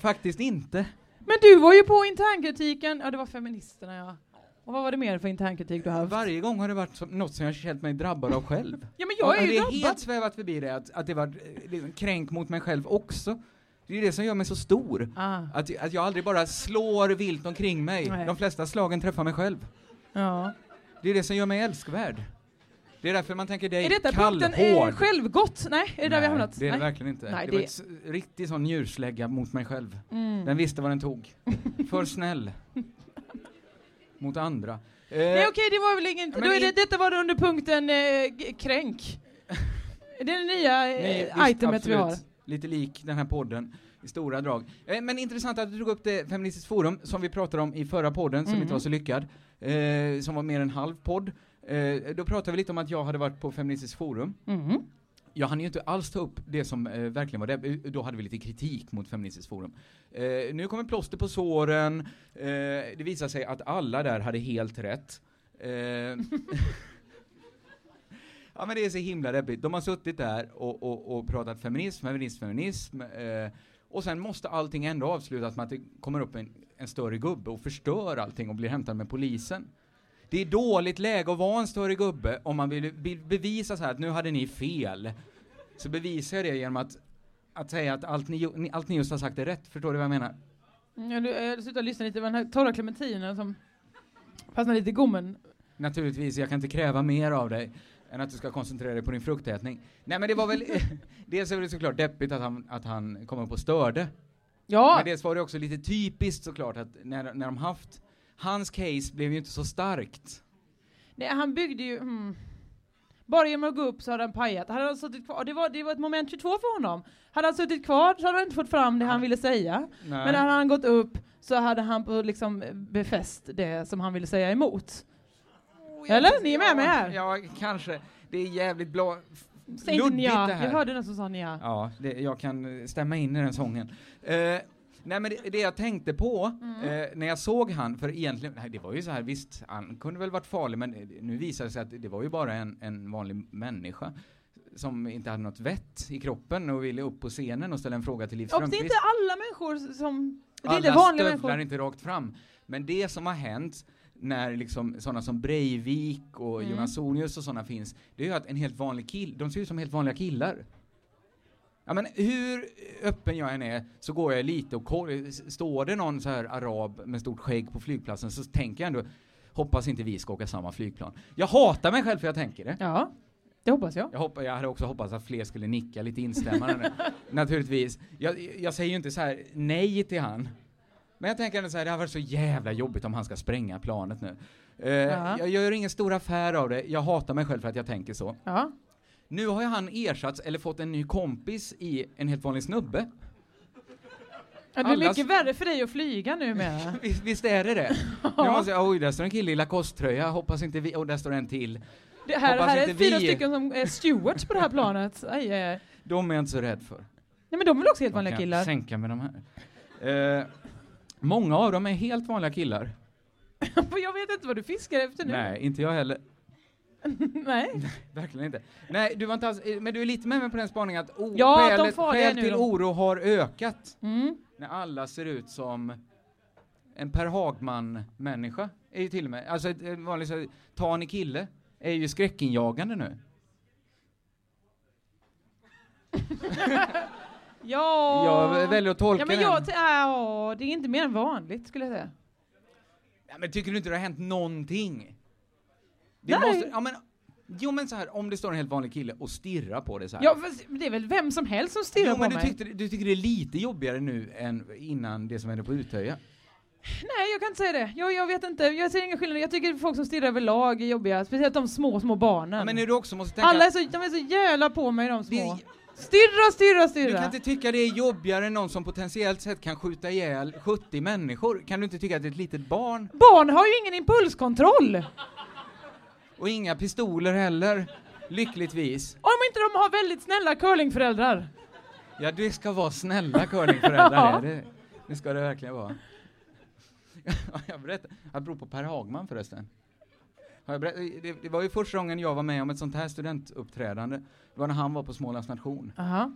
faktiskt inte. Men du var ju på internkritiken, ja det var feministerna ja. Och vad var det mer för internkritik du haft? Varje gång har det varit som, något som jag känt mig drabbad av själv. Ja men jag är Och ju det är drabbad. helt svävat förbi det, att, att det var liksom, kränk mot mig själv också. Det är ju det som gör mig så stor. Ah. Att, att jag aldrig bara slår vilt omkring mig. Nej. De flesta slagen träffar mig själv. Ja. Det är det som gör mig älskvärd. Det är därför man tänker dig Är detta punkten eh, kallhård. självgott? Nej, är det där vi har hamnat? det är det Nej. verkligen inte. Nej, det, det- var s- riktig sån njurslägga mot mig själv. Mm. Den visste vad den tog. För snäll. mot andra. Eh, Nej okej, det var väl inget... Då är det, detta var under punkten eh, kränk. Det är det nya nej, eh, visst, itemet vi har. absolut. Lite lik den här podden i stora drag. Eh, men intressant att du drog upp det Feministiskt forum som vi pratade om i förra podden som Mm. inte var så lyckad. Eh, som var mer en halv podd. Eh, då pratade vi lite om att jag hade varit på Feministiskt forum. Mhm. Jag hann ju inte alls ta upp det som eh, verkligen var det. Eh, då hade vi lite kritik mot Feministiskt forum. Eh, nu kommer plåster på såren. Eh, det visar sig att alla där hade helt rätt. Eh, ja men det är så himla deppigt. De har suttit där och, och, och pratat feminism, feminism, feminism. Eh, och sen måste allting ändå avslutas med att det kommer upp en, en större gubbe och förstör allting och blir hämtad med polisen. Det är dåligt läge att vara en större gubbe om man vill be- bevisa så här att nu hade ni fel. Så bevisar jag det genom att, att säga att allt ni, allt ni just har sagt är rätt. Förstår du vad jag menar? Ja, du, jag slutade lyssna lite på den här torra clementinen som fastnade lite i gommen. naturligtvis, jag kan inte kräva mer av dig än att du ska koncentrera dig på din fruktätning. Nej men det var väl, dels är det såklart deppigt att han, att han kom upp och störde. Ja. Men dels var det också lite typiskt såklart att när, när de haft, hans case blev ju inte så starkt. Nej, han byggde ju... Mm. Bara genom att gå upp så hade han pajat. Hade han suttit kvar, det, var, det var ett moment 22 för honom. Hade han suttit kvar så hade han inte fått fram det han ville säga. Nej. Men hade han gått upp så hade han liksom befäst det som han ville säga emot. Eller? Ni är med mig här? Ja, kanske. Det är jävligt blå... Säg luddigt nja. det här. Jag hörde den som sa nja. Ja, det, jag kan stämma in i den sången. Eh, nej men det, det jag tänkte på Mm. eh, när jag såg han, för egentligen, nej, det var ju så här, visst, han kunde väl varit farlig, men nu visade det sig att det var ju bara en, en vanlig människa som inte hade något vett i kroppen och ville upp på scenen och ställa en fråga till Liv Och det är Strömquist. inte alla människor som... Det är Alla inte vanliga människor. inte rakt fram. Men det som har hänt när liksom sådana som Breivik och Mm. Jonas Sonius och sådana finns, det är ju att en helt vanlig kill, de ser ut som helt vanliga killar. Ja men hur öppen jag än är så går jag lite och koll, står det någon så här arab med stort skägg på flygplatsen så tänker jag ändå, hoppas inte vi ska åka samma flygplan. Jag hatar mig själv för jag tänker det. Ja, det hoppas jag. Jag, hoppa, jag hade också hoppats att fler skulle nicka lite instämmande. Naturligtvis. Jag, jag säger ju inte så här nej till han. Men jag tänker ändå så här, det har varit så jävla jobbigt om han ska spränga planet nu. Ja. Jag gör ingen stor affär av det, jag hatar mig själv för att jag tänker så. Ja. Nu har ju han ersatts, eller fått en ny kompis i en helt vanlig snubbe. Ja, det är Allas- mycket värre för dig att flyga nu med. Visst, visst är det det? Nu måste jag, oj, där står en kille i Lacoste-tröja, hoppas inte vi, och där står en till. Det här, Hoppas här är fyra vi- stycken som är stewards på det här planet. Aj, aj, aj. De är jag inte så rädd för. Nej men de är väl också helt De vanliga killar? sänka med de här. Eh, många av dem är helt vanliga killar. jag vet inte vad du fiskar efter nu. Nej, inte jag heller. Nej. Verkligen inte. Nej, du var inte alls, men du är lite med mig på den spaningen att o- Ja, skälet, skäl till då. oro har ökat. Mm. När alla ser ut som en Per Hagman-människa. Är ju till och med, alltså ett- en vanlig så tanig kille är ju skräckinjagande nu. Ja. Jag väljer att tolka ja, men den. jag, ja, det är inte mer än vanligt skulle jag säga. Ja, men tycker du inte det har hänt någonting? Det Nej. måste, ja, men, jo men så här, om det står en helt vanlig kille och stirrar på det så här. Ja, fast det är väl vem som helst som stirrar jo, på men du, mig. tyckte, du tycker det är lite jobbigare nu än innan det som hände på Utöja? Nej, jag kan inte säga det. Jag, jag vet inte. Jag ser ingen skillnad. Jag tycker folk som stirrar överlag är jobbiga. Speciellt de små, små barnen. Ja, men när du också måste tänka... Alla är så, de är så jävla på mig de små. Stirra, stirra, Du stirra. kan inte tycka det är jobbigare än någon som potentiellt sett kan skjuta ihjäl 70 människor. Kan du inte tycka att ett litet barn, Barn har ju ingen impulskontroll. Och inga pistoler heller, lyckligtvis. Om inte de har väldigt snälla curlingföräldrar. Ja, det ska vara snälla curlingföräldrar, Ja. det, det, ska det verkligen vara. jag berättar, apropå Per Hagman förresten. Jag det, det var ju första gången jag var med om ett sånt här studentuppträdande. Det var när han var på Smålands nation. Aha.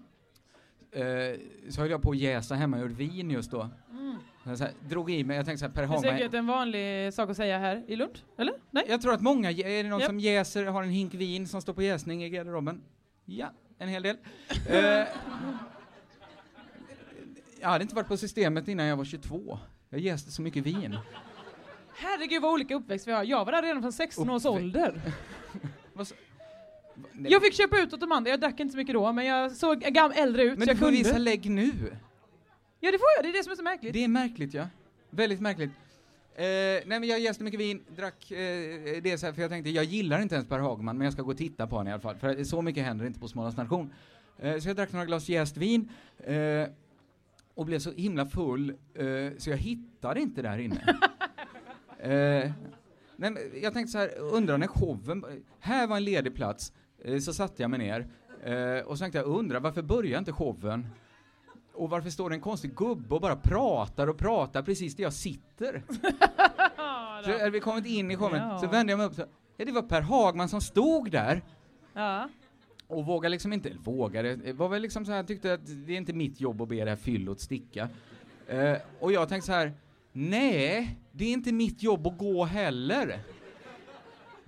Eh, så höll jag på att jäsa hemma och gjorde vin just då. Mm. Jag så här, drog i mig, jag tänkte så här, Per Det är säkert en vanlig sak att säga här i Lund, eller? Nej? Jag tror att många, är det någon Japp. som jäser, har en hink vin som står på jäsning i garderoben? Ja, en hel del. Eh, jag hade inte varit på systemet innan jag var 22. Jag jäste så mycket vin. Herregud vad olika uppväxt vi har. Jag var där redan från 16 års Uppvä- ålder. Så- Nej, Jag fick köpa ut åt de andra, jag drack inte så mycket då, men jag såg äldre ut Men så du jag får kunde. visa lägg nu. Ja det får jag, det är det som är så märkligt. Det är märkligt ja. Väldigt märkligt. Eh, nej men jag jäste mycket vin, drack eh, det så här, för jag tänkte jag gillar inte ens Per Hagman men jag ska gå och titta på honom i alla fall. För så mycket händer inte på Smålands nation. Eh, så jag drack några glas jäst vin eh, och blev så himla full eh, så jag hittade inte där inne. eh, nej, men jag tänkte så här, undrar när showen, här var en ledig plats, så satte jag mig ner och så tänkte jag, undrar varför börjar inte showen? Och varför står det en konstig gubbe och bara pratar och pratar precis där jag sitter? så hade vi kommit in i showen, Ja. så vände jag mig upp så, ja det var Per Hagman som stod där Ja. och vågade liksom inte, vågade, var väl liksom så här, tyckte att det är inte mitt jobb att be det här fyllot sticka. Eh, och jag tänkte så här, nej, det är inte mitt jobb att gå heller.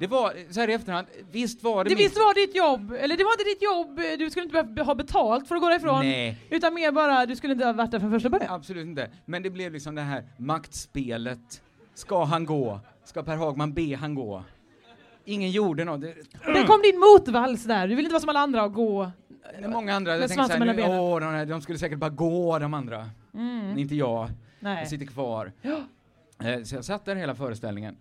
Det var, så här i efterhand, visst var det, Det mitt visst var ditt jobb, eller det var inte ditt jobb, du skulle inte behöva ha betalt för att gå därifrån. Nej. Utan mer bara, du skulle inte ha varit där från första början. Absolut inte. Men det blev liksom det här maktspelet. Ska han gå? Ska Per Hagman be han gå? ingen gjorde något. Det, Och där kom din motvals där, du vill inte vara som alla andra och gå är många andra, jag tänkte såhär, benen. åh, de, här, de skulle säkert bara gå de andra. Mm. Inte jag. Nej. Jag sitter kvar. Ja. Eh, Så jag satt där hela föreställningen.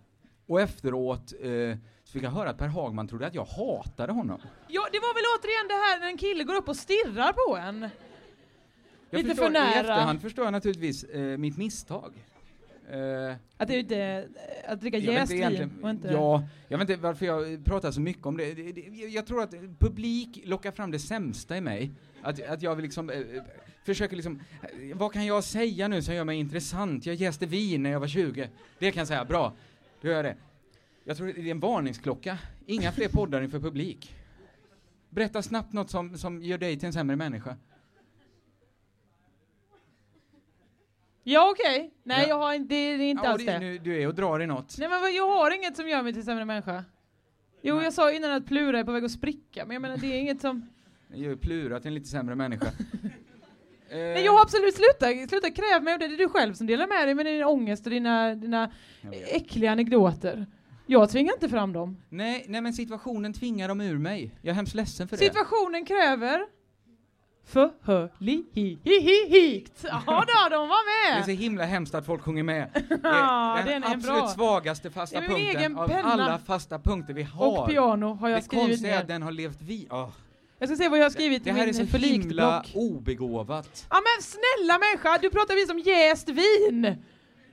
Och efteråt eh, så fick jag höra att Per Hagman trodde att jag hatade honom. Ja, det var väl återigen det här när en kille går upp och stirrar på en. Jag Lite förstår, för I nära. efterhand förstår jag naturligtvis eh, mitt misstag. Eh, Att det är inte, att dricka jäst inte. Ja, jag vet inte varför jag pratar så mycket om det. det, det jag- tror att publik lockar fram det sämsta i mig. Att, att jag vill liksom, eh, eh, försöker liksom, eh, vad kan jag säga nu som gör mig intressant? Jag jäste vin när jag var 20. Det kan jag säga, bra. Då gör jag det. Jag tror det är en varningsklocka. Inga fler poddar inför publik. Berätta snabbt något som, som gör dig till en sämre människa. Ja, okej. Nej, Ja. jag har inte, det är inte Ja, alls det, nu, du är och drar i något. Nej, men jag har inget som gör mig till sämre människa. Jo, jag sa innan att Plura är på väg att spricka, men jag menar det är inget som... Jag gör Plura till en lite sämre människa. Nej, jag har absolut slutat, slutat kräva mig det. Det är du själv som delar med dig med din ångest och dina, dina äckliga anekdoter. Jag tvingar inte fram dem. Nej, nej, men situationen tvingar dem ur mig. Jag är hemskt ledsen för det. Situationen kräver förhörlighihihikt. Ja då, de var Det är med! så himla hemskt att folk sjunger med. Det Ja, är den absolut bra. svagaste fasta Det punkten av penna. alla fasta punkter vi har. Och piano har jag det skrivit konstiga är ner. att den har levt vi. Åh. Jag ska se vad jag har skrivit Det i här är min så himla obegåvat. Ja men snälla människa, du pratar vi som jäst vin!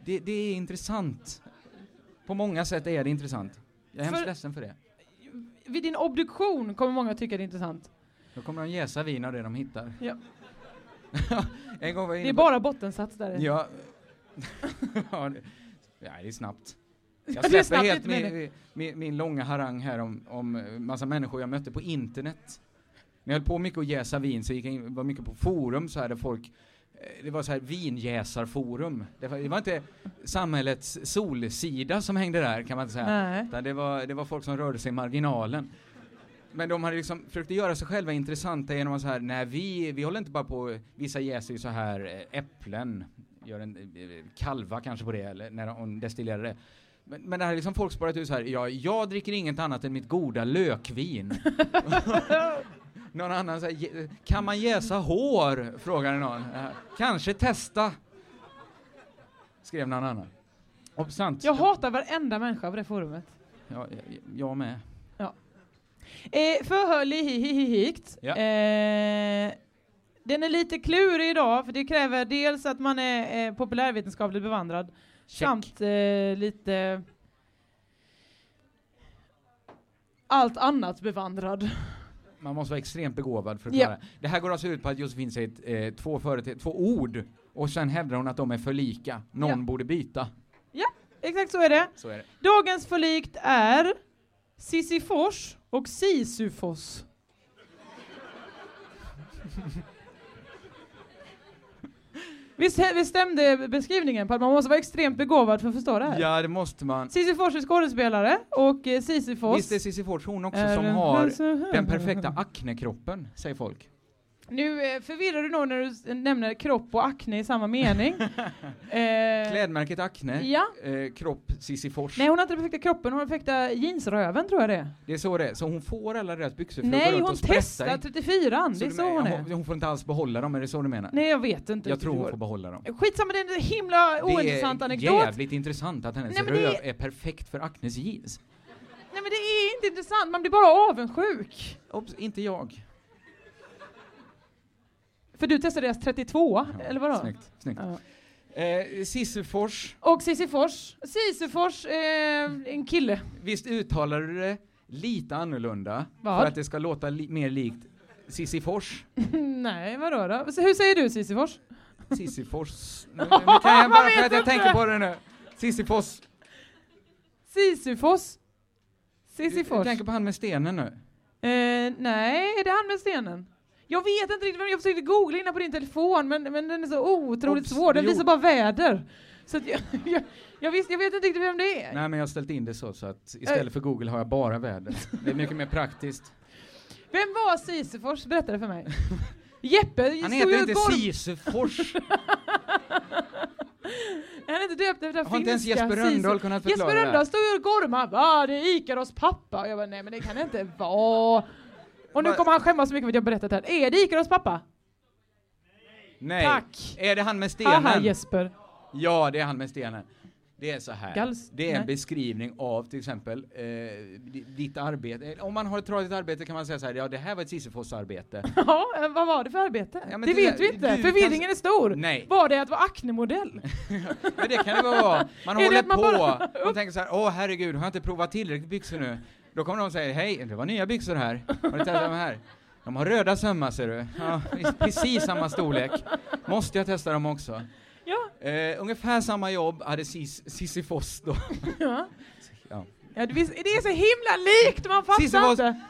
Det, det är intressant. På många sätt är det intressant. Jag är hemskt För- ledsen för det. Vid din obduktion kommer många tycka det är intressant. Då kommer de jäsa vin av det de hittar. Ja. en gång var jag Det är på- bara bottensats där. Ja. ja, det, ja, det är snabbt. Det Jag släpper helt min, min, min långa harang här om, om massa människor jag mötte på internet. När jag höll på mycket att jäsa vin så gick jag in, var mycket på forum så här där folk eh, det var så här vinjäsarforum. Det var, det var inte samhällets solsida som hängde där kan man inte säga. Utan det var, det var folk som rörde sig i marginalen. Men de hade liksom försökt göra sig själva intressanta genom att så här, nej vi, vi håller inte bara på, vissa jäser ju så här eh, äpplen, gör en eh, kalva kanske på det, eller när de destillerar det. Men, men det här är liksom folk spårat ut så här, ja, jag dricker inget annat än mitt goda lökvin. någon annan säger, "Je- kan man jäsa hår? Frågade någon. Kanske testa. Skrev någon annan. Och sant. Jag hatar varenda människa på det forumet. Ja, jag, jag med. Ja. Eh, förhörlighihihikt. Ja. Eh, den är lite klurig idag, för det kräver dels att man är eh, populärvetenskapligt bevandrad, samt eh, lite allt annat bevandrad. Man måste vara extremt begåvad för att Ja. klara. Det här går alltså ut på att Josefin säger eh, två, två ord och sen hävdar hon att de är för lika. Någon Ja. borde byta. Ja, exakt så är det. Så är det. Dagens förlikt är Sisyfos och Sisufos. Visst, visst stämde beskrivningen på att man måste vara extremt begåvad för att förstå det här? Ja, det måste man. Sisyfos är skådespelare och eh, Sisyfos... Visst är Cissi Fors hon också som har den perfekta aknekroppen, säger folk. Nu eh, förvirrar du nog när du nämner kropp och akne i samma mening. eh, Klädmärket Acne, Ja. eh, kropp Cissi Fors. nej, hon har inte den perfekta kroppen, hon har den perfekta jeansröven tror jag det är. Det är så det är. Så hon får alla deras byxor för att gå Nej, runt hon och sprätta testar i. 34 det är så hon är. hon, hon får inte alls behålla dem, är det så du menar? Nej, jag vet inte. Jag tror hon får behålla dem. Skitsamma, det är en himla ointressant det är anekdot. jävligt intressant att hennes Nej, röv är- är perfekt för Acnes jeans. Nej men det är inte intressant, man blir bara avundsjuk. Obs, inte jag. För du testade deras 32, eller vadå? Snyggt, snyggt. Ja. Eh, Sissufors, Och Sisyfors. Sisyfors, eh, en kille. visst uttalar du det lite annorlunda Vad? för att det ska låta li- mer likt Sissifors? Nej, vadå då? Så hur säger du Sisyfors? Sissifors. Nu, nu kan jag bara för att jag tänker på det nu. Sissifors. Sisyfos. Du, du Sisyfors. tänker på han med stenen nu? Eh, nej, är det han med stenen? Jag vet inte riktigt, jag försökte googla innan på din telefon, men, men den är så otroligt Obs, svår. Den jo. visar bara väder. Så jag, jag, jag, visst, jag vet inte riktigt vem det är. Nej men jag har ställt in det så, så att istället för Google har jag bara väder. Det är mycket mer praktiskt. Vem var Sisyfors? Berätta det för mig. Jeppe Han heter inte golv- Sisufors. Är han inte döpt efter Har inte ens Jesper Rönndahl kunnat förklara Jesper? Rönndahl stod ju och gormade. Va, det är Ikaros pappa. Och jag bara, nej men det kan det inte vara. Och nu kommer han skämmas så mycket för att jag berättat det här. Är det Ikaros pappa? Nej. Tack. Är det han med stenen? Haha Jesper. Ja, det är han med stenen. Det är så här. Gals- det är en nej. beskrivning av till exempel eh, di- ditt arbete. Eh, Om man har ett tradigt arbete kan man säga så här, ja det här var ett Sisyfos-arbete. Ja, eh, vad var det för arbete? Ja, det det- vet vi inte. Förvirringen kan- är stor. Nej. Var det att vara Acne-modell? Men det kan det väl vara. Man håller man på. bara- Man tänker så här, åh herregud, har jag inte provat tillräckligt byxor nu? Då kommer de och säger, hej, det var nya byxor här. Har du testat de här? De har röda sömmar ser du. Ja, precis samma storlek. Måste jag testa dem också? Ja. Eh, ungefär samma jobb hade Sis- Sisyfos då. Ja. Ja. Ja, det, visst, det är så himla likt, man fattar Sisyfos- inte.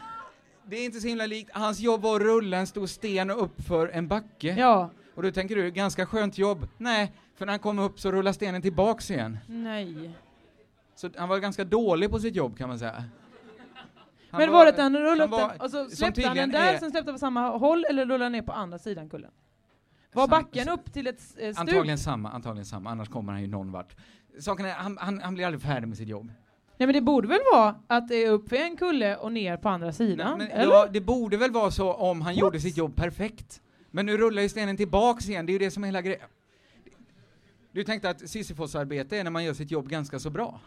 Det är inte så himla likt. Hans jobb var att rulla en stor sten upp för en backe. Ja. Och då tänker du, ganska skönt jobb. Nej, för när han kom upp så rullar stenen tillbaks igen. Nej. Så han var ganska dålig på sitt jobb kan man säga. Han men var det att han rullade upp den och så som släppte han den där, är- sen släppte han på samma håll eller rullade han ner på andra sidan kullen? Var Sam- backen upp till ett eh, stup? Antagligen samma, antagligen samma, annars kommer han ju någon vart. Saken är, han, han, han blir aldrig färdig med sitt jobb. Nej men det borde väl vara att det är upp för en kulle och ner på andra sidan? Men, eller? ja, det borde väl vara så om han gjorde sitt jobb perfekt. Men nu rullar ju stenen tillbaks igen, det är ju det som är hela grejen. Du tänkte att Sisyfos-arbete är när man gör sitt jobb ganska så bra.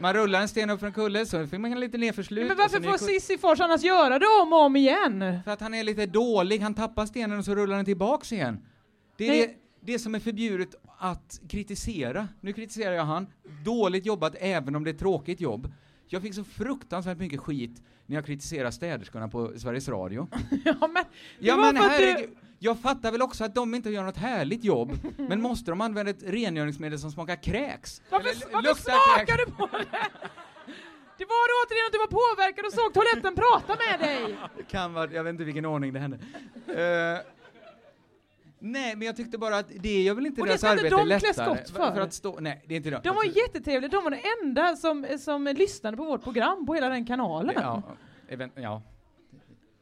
Man rullar en sten upp för en kulle, så får man lite nedförslut. men varför får Sisyfors annars göra det om och om igen? För att han är lite dålig, han tappar stenen och så rullar den tillbaks igen. Det är det, det som är förbjudet att kritisera. Nu kritiserar jag han. Dåligt jobbat även om det är tråkigt jobb. Jag fick så fruktansvärt mycket skit när jag kritiserade städerskorna på Sveriges Radio. ja men, Ja men herregud, jag fattar väl också att de inte gör något härligt jobb, men måste de använda ett rengöringsmedel som smakar kräks? Varför, Eller varför smakar du på det? Det var återigen att du var påverkad och såg toaletten prata med dig! Det kan vara, jag vet inte vilken ordning det hände. Eh, nej, men jag tyckte bara att det gör väl inte Och det deras ska inte arbete de klä lättare. skott för. att stå, nej, det är inte det. De var jättetrevliga, de var de enda som, som lyssnade på vårt program på hela den kanalen. Ja, event, ja.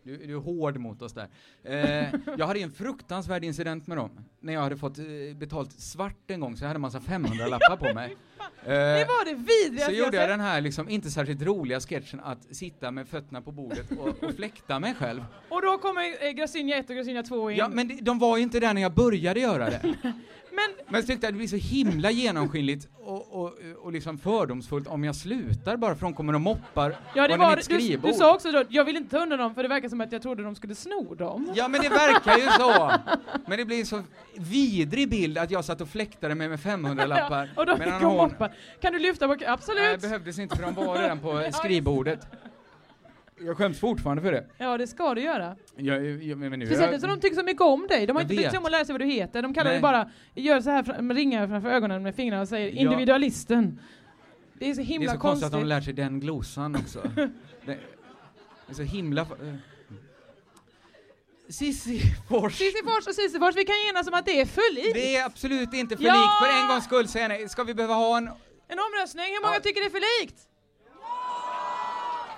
Du, du är hård mot oss där. Eh, jag hade en fruktansvärd incident med dem. När jag hade fått eh, betalt svart en gång, så jag hade en massa 500-lappar på mig. Eh, Det var det vidrigaste Så gjorde jag den här liksom inte särskilt roliga sketchen att sitta med fötterna på bordet och, och fläkta mig själv. Och då kommer eh, Gracinia 1 och Gracinia 2 in. Ja, men det, de var ju inte där när jag började göra det. Men, men jag tyckte att det blir så himla genomskinligt och, och, och liksom fördomsfullt om jag slutar bara för de kommer och moppar Ja, det var, mitt du, skrivbord. du sa också då, jag vill inte ta undan dem för det verkar som att jag trodde de skulle sno dem. Ja, men det verkar ju så. Men det blir en så vidrig bild att jag satt och fläktade mig med 500-lappar. och då fick hon moppa. Kan du lyfta på... Absolut! Nej, behövdes inte för de var redan på skrivbordet. Jag skäms fortfarande för det. Ja, det ska du göra. Jag, jag, men nu, Speciellt eftersom de tycker så mycket om dig. De har inte brytt sig om att lära sig vad du heter. De kallar dig bara, gör så här, ringar framför ögonen med fingrarna och säger Ja. individualisten. Det är så det himla är så konstigt att konstigt. de lär sig den glosan också. det, det är så himla... eh. Sisyfors. Sisyfors och Sisyfors, vi kan enas om att det är för likt. Det är absolut inte för Ja! likt. För en gångs skull säger jag nej. Ska vi behöva ha en... En omröstning, hur många tycker det är för likt?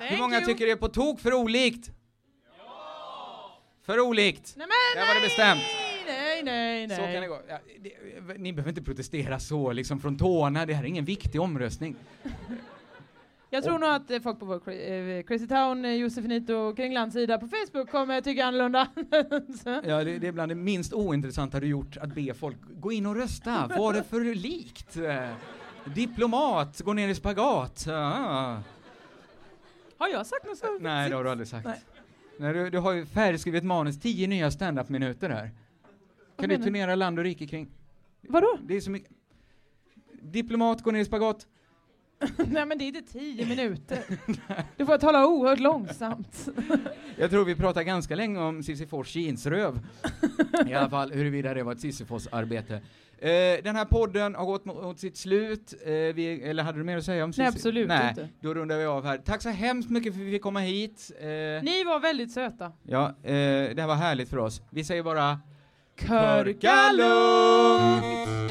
Hur många tycker det är på tok för olikt? För olikt. Nej men Där var det bestämt. Nej, nej, nej. Så kan det gå. Ja, det, ni behöver inte protestera så liksom från tårna. Det här är ingen viktig omröstning. Jag tror nog att eh, folk på vår cra- eh, Crazy Town, eh, Josefinito och Kringlands sida på Facebook kommer tycka annorlunda. Ja, det, det är bland det minst ointressanta du gjort att be folk gå in och rösta. Vad är det för likt? Diplomat, gå ner i spagat. Ah. Har jag sagt något så? Nej, det har du aldrig sagt. Nej. Nej, du, du har ju färdigskrivet manus, tio nya standup-minuter här. Kan du turnera land och rike kring? Vadå? Det är så mycket. Diplomat, gå ner i spagat. Nej men det är inte tio minuter. Du får tala oerhört långsamt. Jag tror vi pratar ganska länge om Sisyfors jeansröv. I alla fall huruvida det var ett Sisyfos-arbete. Eh, den här podden har gått mot, sitt slut. Eh, vi, eller hade du mer att säga om Nej, Sisy- absolut Nej, inte. då rundar vi av här. Tack så hemskt mycket för att vi fick komma hit. Eh, Ni var väldigt söta. ja, eh, det här var härligt för oss. Vi säger bara Körka lugnt!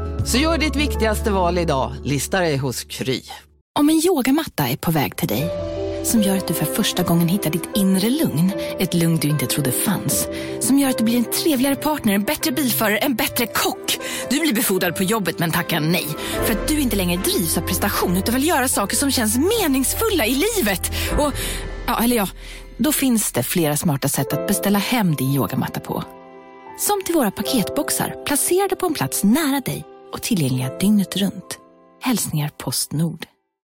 Så gör ditt viktigaste val idag, lista dig hos Kry. Om en yogamatta är på väg till dig, som gör att du för första gången hittar ditt inre lugn, ett lugn du inte trodde fanns, som gör att du blir en trevligare partner, en bättre bilförare, en bättre kock. Du blir befordrad på jobbet men tackar nej, för att du inte längre drivs av prestation utan vill göra saker som känns meningsfulla i livet. Och, ja, eller ja, då finns det flera smarta sätt att beställa hem din yogamatta på. Som till våra paketboxar, placerade på en plats nära dig och tillgängliga dygnet runt. Hälsningar Postnord.